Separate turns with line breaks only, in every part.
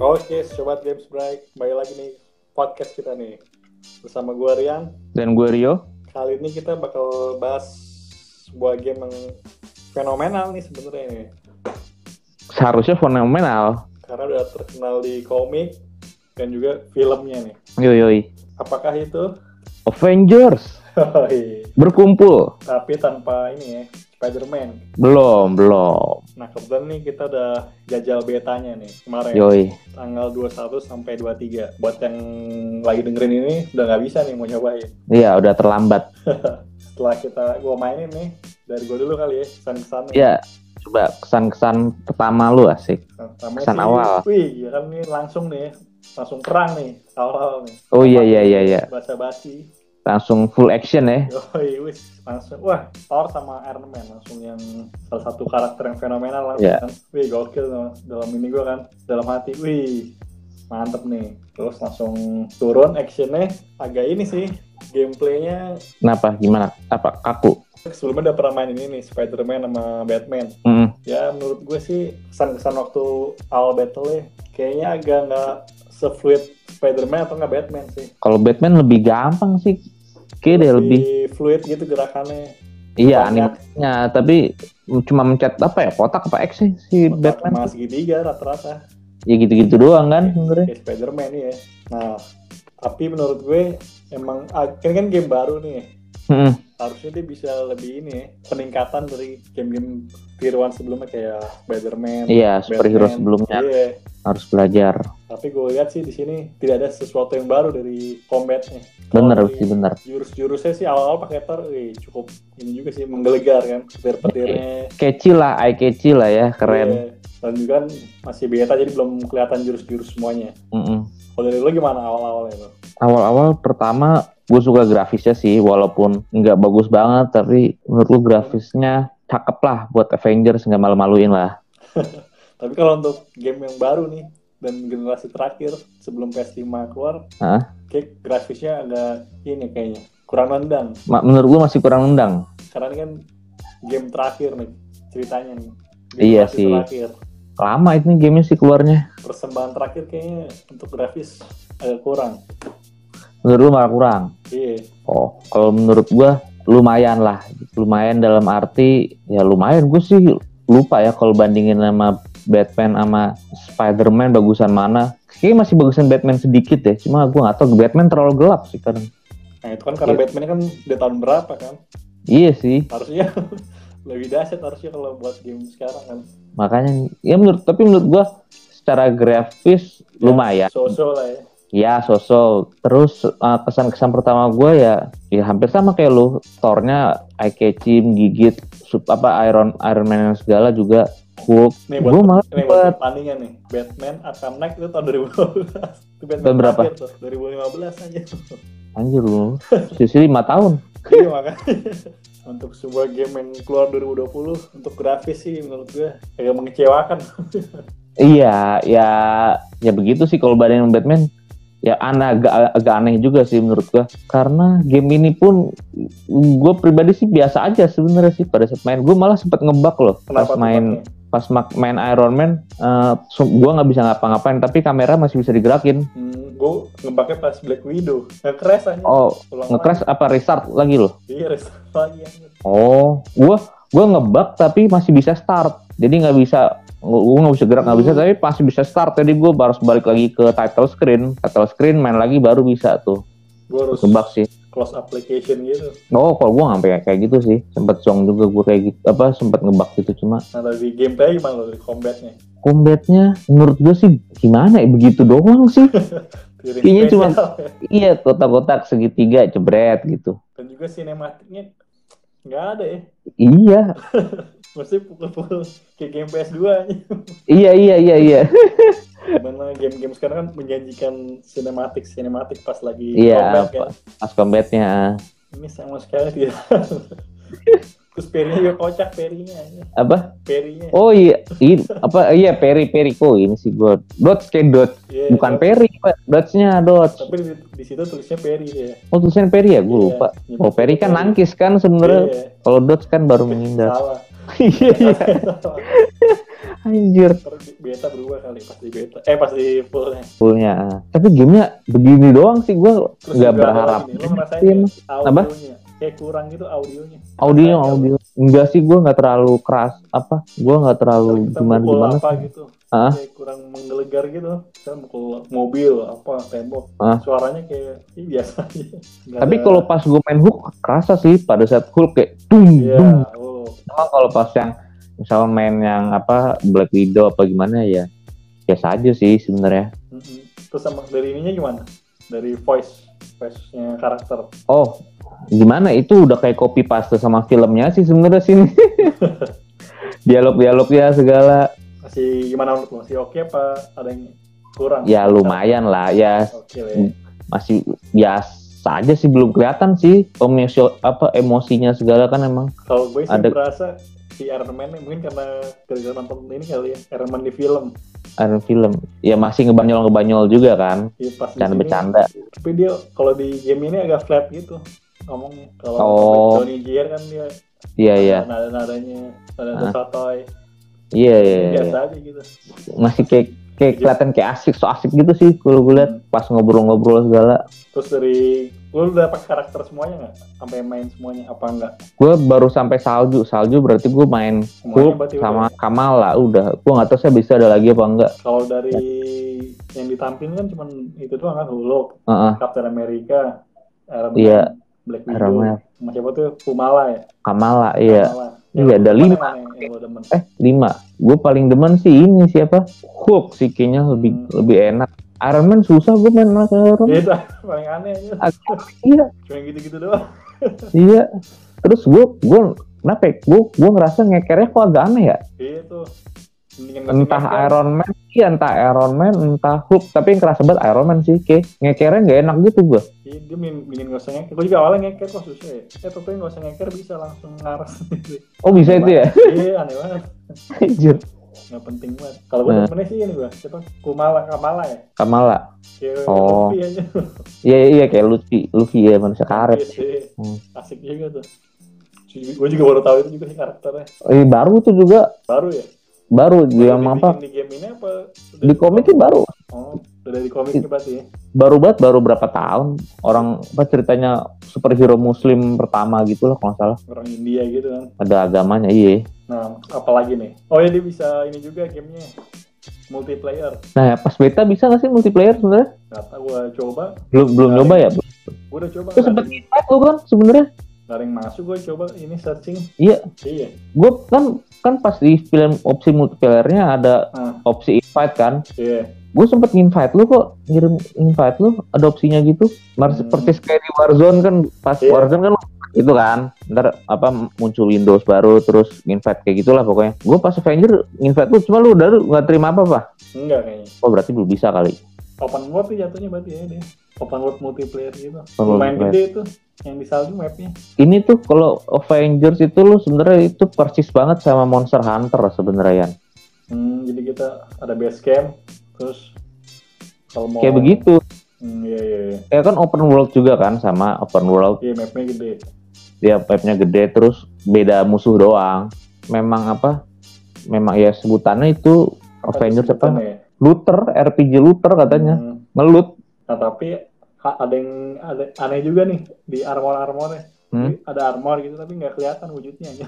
Oke, Sobat Games Break. Kembali lagi nih podcast kita nih. Bersama gue Rian.
Dan gue Rio.
Kali ini kita bakal bahas sebuah game yang fenomenal nih sebenarnya nih.
Seharusnya fenomenal.
Karena udah terkenal di komik dan juga filmnya nih.
Yoi, yoi.
Apakah itu?
Avengers. Berkumpul.
Tapi tanpa ini ya, Spider-Man.
Belum, belum.
Nah, kebetulan nih kita udah jajal betanya nih kemarin.
Yoi.
Tanggal 21 sampai 23. Buat yang lagi dengerin ini udah nggak bisa nih mau nyobain.
Iya, udah terlambat.
Setelah kita gua mainin nih, dari gua dulu kali ya, kesan-kesan nih.
Ya, coba kesan-kesan pertama lu asik.
Pertama
kesan
sih,
awal.
Wih, ya kan nih langsung nih, langsung perang nih, awal nih.
Oh iya, iya, iya, iya.
Bahasa basi.
Langsung full action ya.
Yoi, wis, langsung. Wah, Thor sama Iron Man langsung yang salah satu karakter yang fenomenal langsung
Iya.
kan. Wih, gokil dalam ini gua kan, dalam hati. Wih, mantep nih. Terus langsung turun actionnya agak ini sih. Gameplaynya
Kenapa? Gimana? Apa? Kaku?
sebelumnya udah pernah main ini nih Spider-Man sama Batman.
Mm
Ya menurut gue sih kesan-kesan waktu awal battle kayaknya agak nggak se-fluid Spider-Man atau nggak Batman sih.
Kalau Batman lebih gampang sih. Kayaknya deh lebih.
fluid gitu gerakannya.
Iya,
banyak.
animasinya. Tapi cuma mencet apa ya? Kotak apa X sih si
Batman
Batman?
segitiga rata-rata.
Ya gitu-gitu doang kan sebenarnya.
Kayak Spider-Man ya. Nah, tapi menurut gue emang ah, kan kan game baru nih.
Mm-mm.
Harusnya dia bisa lebih ini peningkatan dari game-game tiruan sebelumnya kayak Spider-Man.
Iya, superhero
Batman.
sebelumnya
Iya.
harus belajar.
Tapi gue lihat sih di sini tidak ada sesuatu yang baru dari combatnya.
Bener
Kalau
sih,
di
bener.
Jurus-jurusnya sih awal-awal pakai Thor, wih, cukup ini juga sih menggelegar kan. Petir-petirnya.
Catchy lah, eye catchy lah ya, keren.
Iya. Dan juga kan masih beta jadi belum kelihatan jurus-jurus semuanya.
Mm-mm.
Kalau dari lo gimana awal-awalnya?
Awal-awal pertama gue suka grafisnya sih, walaupun nggak bagus banget, tapi menurut gue grafisnya cakep lah buat Avengers nggak malu-maluin lah.
Tapi kalau untuk game yang baru nih dan generasi terakhir sebelum PS5 keluar,
Hah?
kayak grafisnya agak ini kayaknya kurang nendang.
Ma- menurut gue masih kurang nendang.
Karena ini kan game terakhir nih ceritanya nih.
Iya sih.
Terakhir.
Lama itu nih gamenya sih keluarnya.
Persembahan terakhir kayaknya untuk grafis agak kurang.
Menurut lu malah kurang.
Iya.
Oh, kalau menurut gue lumayan lah. Lumayan dalam arti ya lumayan. Gue sih lupa ya kalau bandingin sama Batman sama Spider-Man bagusan mana. Kayaknya masih bagusan Batman sedikit ya. Cuma gue gak tahu Batman terlalu gelap sih kadang.
Nah itu kan karena
Iya.
Batman kan udah tahun berapa kan?
Iya sih.
Harusnya lebih dahsyat harusnya kalau buat game sekarang kan.
makanya ya menurut tapi menurut gua secara grafis lumayan
So-so lah ya.
Ya sosok terus uh, kesan-kesan pertama gua ya ya hampir sama kayak lu Thornya eye catching gigit sup, apa Iron Iron Man segala juga Hulk
Nih buat,
gua malah
ini buat pertandingan nih. Batman Arkham Knight itu tahun 2015. itu Batman
Tahun berapa?
Tuh, 2015 aja.
anjir lu sisi lima tahun
iya makanya. Untuk sebuah game yang keluar 2020 untuk grafis sih menurut gue agak mengecewakan.
iya ya ya begitu sih kalau bandingin Batman ya aneh agak, agak aneh juga sih menurut gua karena game ini pun gue pribadi sih biasa aja sebenarnya sih pada saat main gue malah sempat ngebug loh pas
Kenapa tuh,
main
Pak?
pas main Iron Man eh gue nggak bisa ngapa-ngapain tapi kamera masih bisa digerakin
Hmm, gue ngebaknya pas Black Widow. Nge-crash aja.
oh nge-crash apa restart lagi loh.
Iya, restart lagi.
oh gue gue ngebug tapi masih bisa start. Jadi nggak bisa gue nggak bisa gerak nggak bisa tapi masih bisa start jadi gue harus balik lagi ke title screen. Title screen main lagi baru bisa tuh.
Gue harus
ngebug sih.
close application gitu.
oh kalau gue sampai kayak gitu sih. Sempet zong juga gue kayak gitu apa sempet ngebug gitu cuma
Nah dari gameplay gimana lo dari combatnya?
combatnya menurut gue sih gimana ya begitu doang sih. Kayaknya cuma- iya kotak-kotak segitiga jebret gitu.
Dan juga sinematiknya nggak ada ya.
iya
Mesti pukul-pukul kayak game PS2 aja.
iya iya iya iya
Di mana game-game sekarang kan menjanjikan sinematik sinematik pas lagi
Iya,
combat kan.
pas combatnya
Ini sama sekali tidak. Terus perinya juga kocak perinya.
apa
Perinya.
oh iya i- apa iya peri peri kok ini sih gue dots kayak dot
Iya,
bukan
dot.
peri Pak. dotsnya dots
Tapi di, di situ tulisnya peri ya.
oh tulisan peri ya gue
Iya,
lupa oh peri kan nangkis kan sebenarnya
Iya.
kalau dots kan baru menghindar
Salah.
iya iya Anjir.
Beta berubah kali pas di beta. Eh pas di fullnya.
Fullnya. Tapi gamenya begini doang sih gue nggak berharap.
nih, Lo ngerasain audionya? Kayak kurang gitu audionya.
Audio,
Ngerasain
audio. Enggak sih gue nggak terlalu keras apa. Gue nggak terlalu gimana gimana.
apa gitu.
Ah.
Kayak kurang menggelegar gitu. Kita mukul mobil apa tembok.
Ah.
Suaranya kayak ih, biasa aja.
Tapi
ada-
kalau pas gue main hook kerasa sih pada saat hook kayak dung
Iya,
dung.
oh.
Cuma kalau pas yang misalnya main yang apa Black Widow apa gimana ya biasa aja sih sebenarnya.
Mm-mm. Terus sama dari ininya gimana? Dari voice, voice-nya karakter.
Oh, gimana itu udah kayak copy paste sama filmnya sih sebenarnya sini. Dialog-dialognya segala
Masih gimana menurut lo? Masih oke apa ada yang kurang?
ya lumayan lah ya
Oke lah ya.
masih biasa aja sih belum kelihatan sih emosi apa emosinya segala kan emang
Kalau gue sih
Ada-
berasa si Iron Man mungkin karena gara-gara nonton ini kali ya Iron Man di film.
Iron film ya masih ngebanyol ngebanyol juga kan bercanda
sini.
bercanda
Tapi dia kalau di game ini agak flat gitu ngomongnya. Kalau
Oh.
Johnny Jr kan dia
iya iya
nada nadanya nada
Ah.
sotoy.
iya iya iya.
Biasa aja gitu.
masih kayak kayak kelihatan kayak asik so asik gitu sih kalau gue lihat
Hmm.
pas ngobrol-ngobrol segala
Terus dari lu udah dapat karakter semuanya nggak? Sampai main semuanya apa enggak?
gue baru sampai salju salju berarti gue main
Semuanya
sama
udah.
Kamala udah gue nggak tahu saya bisa ada lagi apa enggak
Kalau dari yang ditampilkan kan cuman itu doang kan Hulk,
Heeh,
Captain America, Iron Man,
Iya.
Black Widow,
Man.
sama siapa tuh Kumala ya?
Kamala iya
Kamala.
Iya, ada lima.
yang- yang
eh lima gue paling demen sih ini siapa Hulk sih kayaknya lebih
Hmm.
lebih enak Iron Man susah gue main sama Iron Man
Itu paling aneh.
Agak- iya
Cuma gitu-gitu doang.
iya terus gue gue kenapa ya? gue gue ngerasa ngekernya kok agak aneh ya
Iya tuh.
Entah
sih,
Iron Man iya entah Iron Man entah Hulk tapi yang kerasa banget Iron Man sih kayak ngekernya nggak enak gitu gue
Iya, dia mendingan nggak usah ngeker. Gue juga awalnya ngeker kok susah ya. Eh, tapi nggak usah ngeker bisa langsung ngaras.
oh bisa itu ya
Iya, aneh banget.
Anjir.
Nggak penting banget. Kalau gue
Nah.
temennya sih ini gue. Siapa? Kumala, Kamala ya?
Kamala
Kayak
Oh. Iya iya, iya kayak Luffy Luffy ya manusia karet
Iya.
Hmm.
Asik juga tuh. Gue juga baru tahu itu juga sih karakternya.
eh, baru tuh juga
Baru ya?
baru dia
Baru
apa
Di game ini apa?
di komiknya baru
Oh, udah dari komiknya berarti ya?
baru banget baru berapa tahun orang apa ceritanya superhero muslim pertama gitu lah kalau nggak salah
Orang India gitu kan.
ada agamanya iya
Nah, apalagi nih? Oh ya dia bisa ini juga gamenya. Multiplayer.
nah pas beta bisa nggak sih multiplayer sebenarnya
Kata gue coba.
belum belum nyoba ya
Gue udah coba.
gue sempet invite lu kan sebenarnya
yang masuk gue coba ini searching.
Iya.
Iya.
gue kan kan pas di film opsi multiplayernya ada
Ah,
opsi invite kan
iya.
Gue sempet invite lu kok ngirim invite lu ada opsinya gitu Mars
Hmm.
persis kayak di Warzone kan pas
Iya.
Warzone kan itu kan ntar apa muncul Windows baru terus invite kayak gitulah pokoknya gue pas Avenger invite lu cuma lu udah nggak terima apa apa
Enggak kayaknya.
oh berarti belum bisa kali
Open world tuh jatuhnya berarti ya dia. Open world multiplayer gitu.
Open
Lumayan gede tuh. Yang di salju mapnya.
ini tuh kalau Avengers itu lu sebenarnya itu persis banget sama Monster Hunter sebenarnya Yan.
Hmm, jadi kita ada base camp. Terus kalau mau
kayak begitu
Hmm, iya iya iya.
ya kan open world juga kan sama open world
Iya mapnya gede.
dia mapnya gede terus beda musuh doang memang apa memang ya sebutannya itu
Apa
Avengers apa
ya?
looter RPG looter katanya
Hmm,
ngelut
Nah tapi ada yang ada aneh juga nih di armor armornya.
Hmm?
Ada armor gitu tapi nggak kelihatan wujudnya aja.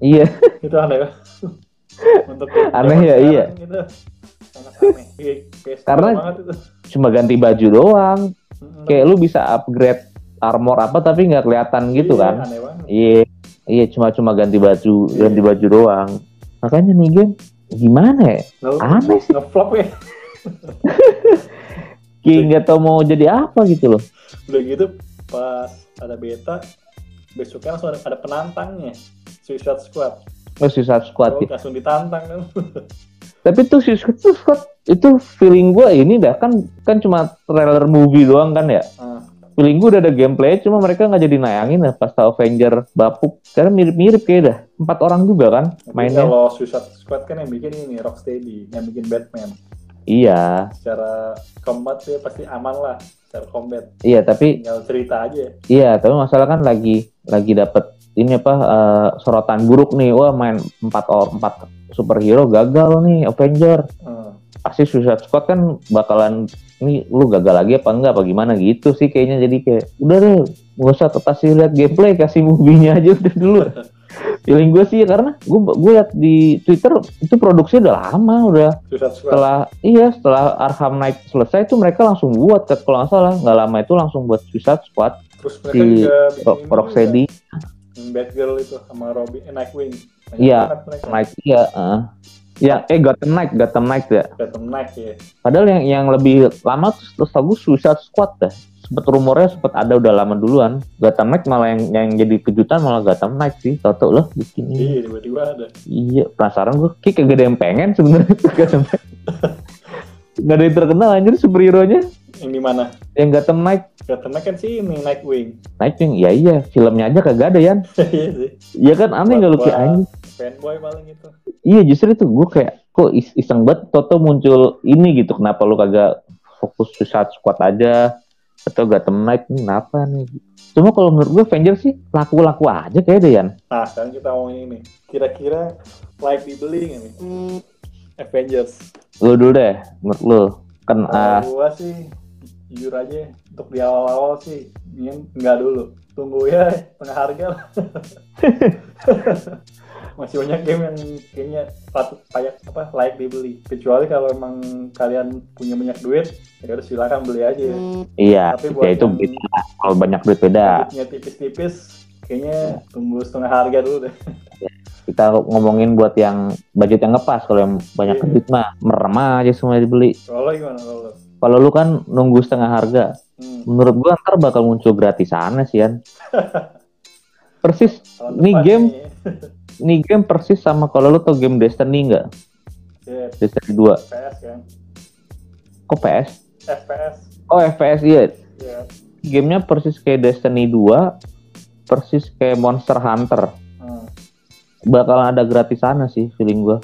iya
itu aneh banget. Untuk
Aneh ya, iya.
Gitu. Aneh. Iya,
Karena- cuma ganti baju doang kayak lu bisa upgrade armor apa tapi nggak kelihatan gitu
Iya,
kan iya iya cuma cuma ganti baju
Iya.
ganti baju doang makanya nih game gimana ya Aneh sih.
Ngeflop ya.
kayak nggak tau mau jadi apa gitu loh
Udah gitu pas ada beta besoknya langsung ada, ada penantangnya Suicide Squad.
Oh Suicide Squad
Oh,
ya.
langsung ditantang kan.
tapi tuh Suicide Squad itu feeling gue ini dah kan kan cuma trailer movie doang kan ya
Ah,
feeling gue udah ada gameplay cuma mereka nggak jadi nayangin ya pas tahu Avenger bapuk karena mirip-mirip kayak dah empat orang juga kan
tapi
mainnya
kalau Suicide Squad kan yang bikin ini Rocksteady, yang bikin Batman.
iya
Secara combat dia pasti aman lah, secara combat.
iya tapi
Tinggal cerita aja.
iya tapi masalah kan lagi lagi dapet ini apa uh, sorotan buruk nih. Wah main empat or empat superhero gagal nih Avenger.
Hmm.
pasti Suicide Squad kan bakalan ini lu gagal lagi apa enggak apa gimana? Gitu sih kayaknya. Jadi kayak udah deh nggak usah kasih lihat gameplay kasih movie-nya aja udah dulu. Feeling gue sih karena gue gue lihat di Twitter itu produksi udah lama udah setelah iya setelah Arkham Knight selesai itu mereka langsung buat kalau nggak salah nggak lama itu langsung buat Suicide Squad.
Terus mereka
si
juga
Rocksteady
Batgirl itu sama Robin, eh, Nightwing.
Iya. Knight iya heeh. ya eh Gotham Knight Gotham Knight ya
Gotham Knight ya.
padahal yang yang lebih lama terus tahu Suicide Squad dah sempet rumornya sempet ada udah lama duluan Gotham Knight malah yang yang jadi kejutan malah Gotham Knight sih tau lah bikin ini
Iya, tiba-tiba ada.
iya penasaran gue kayak kagak ada yang pengen sebenarnya Gotham Knight nggak ada yang terkenal anjir superhero nya
Yang di mana?
yang Gotham Knight
Gotham Knight kan sih ini Nightwing.
Nightwing ya iya filmnya aja kagak ada Yan
Iya sih.
Iya kan aneh nggak lu kayak anjing
Fanboy paling itu.
iya justru itu gue kayak kok is- iseng banget Toto muncul ini gitu kenapa lu kagak fokus Suicide Squad aja atau Gotham Knight ini kenapa nih cuma kalau menurut gue Avenger sih laku-laku aja kayak deh Yan
Nah, sekarang kita ngomongin ini. Kira-kira like dibeli nggak nih? Avengers.
lu dulu deh menurut lu kan
Kalau gua sih jujur aja untuk di awal-awal sih ingin nggak dulu. Tunggu ya tengah harga lah. masih banyak game yang kayaknya patut kayak apa layak dibeli. Kecuali kalau emang kalian punya banyak duit ya udah silakan beli aja.
Iya
Tapi
ya itu beda. kalau banyak duit beda.
budgetnya tipis-tipis kayaknya tunggu setengah harga dulu deh.
Kita ngomongin buat yang budget yang ngepas. Kalau yang banyak
Iya.
duit mah merem aja semua dibeli.
Kalau gimana kalau?
Kalau lu kan nunggu setengah harga
Hmm,
menurut gua ntar bakal muncul gratisannya sih Yan. Persis Ini game-
nih.
ini game persis sama kalau lu tau game Destiny nggak?
Ya
Destiny 2
FPS kan?
Kok PS
FPS
oh FPS iya.
Ya
gamenya persis kayak Destiny 2 persis kayak Monster Hunter.
Hmm.
bakalan ada gratisannya sih feeling gua.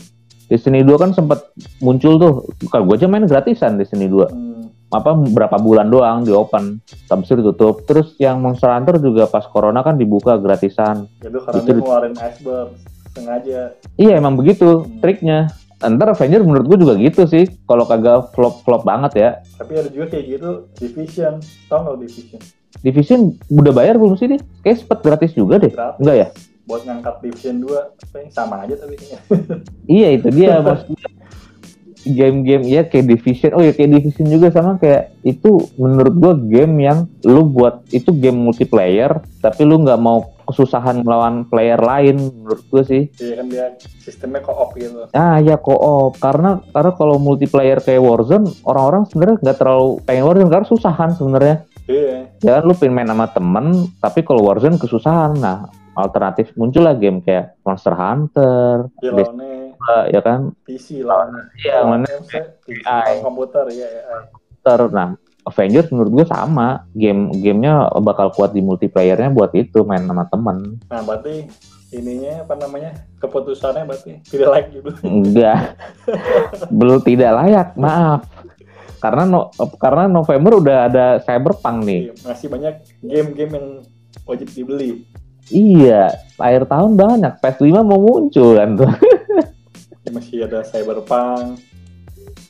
Destiny 2 kan sempat muncul tuh. Kalau gua aja main gratisan Destiny 2
Hmm.
Apa berapa bulan doang di open. Habis itu ditutup. Terus yang Monster Hunter juga pas corona kan dibuka gratisan.
Itu karena
Itu-
ngeluarin iceberg sengaja.
Iya emang begitu
Hmm.
triknya. Ntar Avenger menurut gua juga gitu sih. Kalau kagak flop flop banget ya.
Tapi ada juga kayak gitu division. Tau lo division?
Division udah bayar belum sih nih? Kayak sempet gratis juga deh.
gratis.
Enggak ya?
buat ngangkat division 2 apa yang sama aja tapi.
Iya itu dia maksudnya game-game ya kayak Division. Oh ya kayak Division juga sama kayak itu menurut gua game yang lu buat itu game multiplayer tapi lu nggak mau kesusahan melawan player lain menurut gua sih.
Iya kan dia sistemnya co-op gitu
Ah ya co-op karena karena kalau multiplayer kayak Warzone orang-orang sebenarnya nggak terlalu pengen Warzone karena susahan sebenarnya.
iya
Ya kan lu pengen main sama temen tapi kalau Warzone kesusahan. Nah alternatif muncullah game kayak Monster Hunter,
dia
Destiny,
lawannya
ya kan?
PC lawannya
Iya,
PC,
AI.
komputer ya AI
Ter, nah Avengers menurut gue sama. Game gamenya bakal kuat di multiplayernya buat itu main sama temen.
Nah berarti ininya apa namanya? Keputusannya berarti tidak like gitu.
Enggak. Belum tidak layak maaf. Karena no, karena November udah ada Cyberpunk nih.
Iya, masih banyak game-game yang wajib dibeli.
Iya akhir tahun banyak. PS5 mau muncul kan tuh
masih ada Cyberpunk.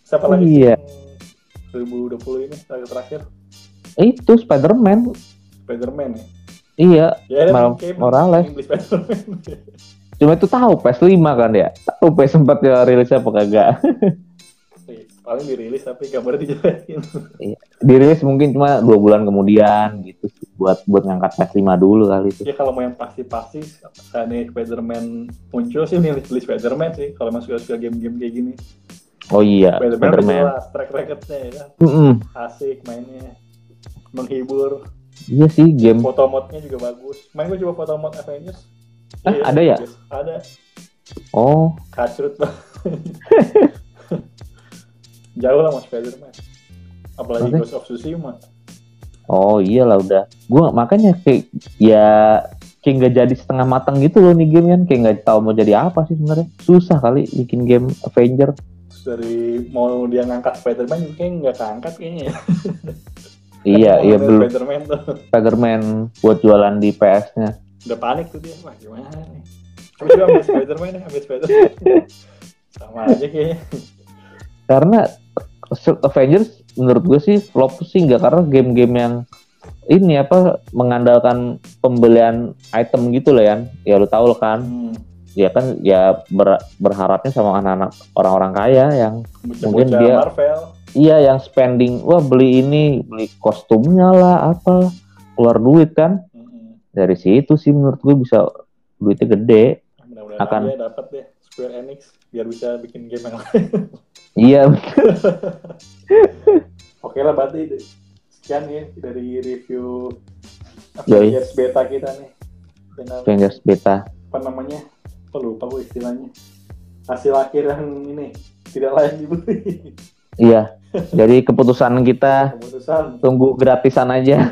Siapa lagi
Iya.
sih yang 2020 ini terakhir terakhir.
Itu Spider-Man.
Spider-Man ya?
Iya
ya game
Morales. cuma itu tahu PS5 kan ya? Tahu PS4 ya rilisnya apa kagak?
Iya, paling dirilis tapi gambarnya dijelekin.
Dirilis mungkin cuma dua bulan kemudian gitu. sih, buat buat ngangkat PS5 dulu kali itu.
Ya kalau mau yang pasti-pasti saat ini Spider-Man muncul sih nih beli Spider-Man sih kalau emang suka-suka game-game kayak gini.
Oh iya
Spider-Man
Spider-Man.
jelas track recordnya ya. Kan
Mm-mm.
asik mainnya menghibur.
Iya sih game.
Foto modnya juga bagus. Main gue coba foto mod Avengers.
Ah,
Iya,
ada ya?
bagus. ada.
Oh.
Kacrut. Banget jauh lah mas Spider-Man. Apalagi
Oke.
Ghost of Tsushima
oh iyalah udah. Gua makanya kayak ya kayak nggak jadi setengah matang gitu loh nih game kan kayak nggak tahu mau jadi apa sih sebenarnya. Susah kali bikin game Avenger.
Dari mau dia ngangkat Spider-Man juga kayaknya nggak keangkat kayaknya ya.
iya iya belum.
Spider-Man tuh.
Spider-Man buat jualan di PS-nya
udah panik tuh dia wah gimana nih? Tapi juga ambil Spider-Man ya ambil Spider-Man. Sama aja kayaknya.
Karena Avengers menurut gue sih flop sih nggak karena game-game yang ini apa mengandalkan pembelian item gitu loh ya ya lu tahu loh kan
hmm.
ya kan ya ber- berharapnya sama anak-anak orang-orang kaya yang Mungkin dia-
Marvel
iya yang spending wah beli ini beli kostumnya lah apa keluar duit kan
Mm-mm.
dari situ sih menurut gue bisa duitnya gede Akan.
deh Square Enix biar bisa bikin game yang lain.
Iya.
Oke lah berarti sekian ya dari review. Avengers beta kita nih. Dengan
Avengers beta.
apa namanya? Apa lupa gue istilahnya. Hasil akhir yang ini tidak layak dibeli.
Iya. Jadi keputusan kita
keputusan.
tunggu gratisan aja.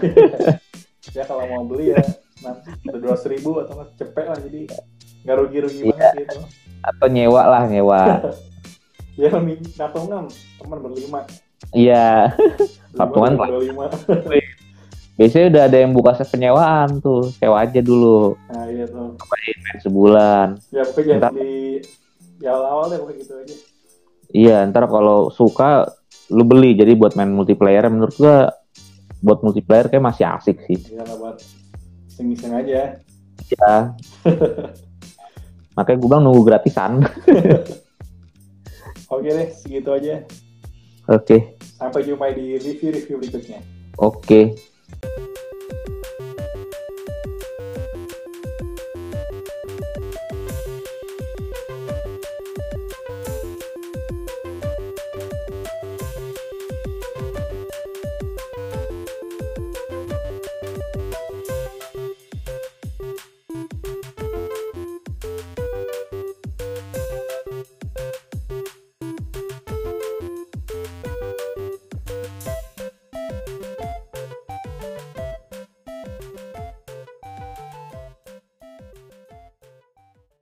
Ya kalau mau beli ya nanti ada dua ribu atau nggak cepet lah. Jadi nggak rugi rugi
Iya.
banget gitu
atau nyewa lah nyewa.
Ya patungan teman berlima.
Iya. Patungan
berlima.
Biasanya udah ada yang buka penyewaan tuh. Sewa aja dulu.
Nah iya tuh.
Main sebulan?
Ya jangan di ya awal-awal deh pokoknya gitu aja.
Iya ntar kalau suka lu beli. Jadi buat main multiplayer menurut gua buat multiplayer kayak masih asik sih.
Ya lah buat iseng-iseng aja.
Ya makanya gue bilang nunggu gratisan.
Oke deh segitu aja.
Oke.
Sampai jumpa di review-review berikutnya.
Oke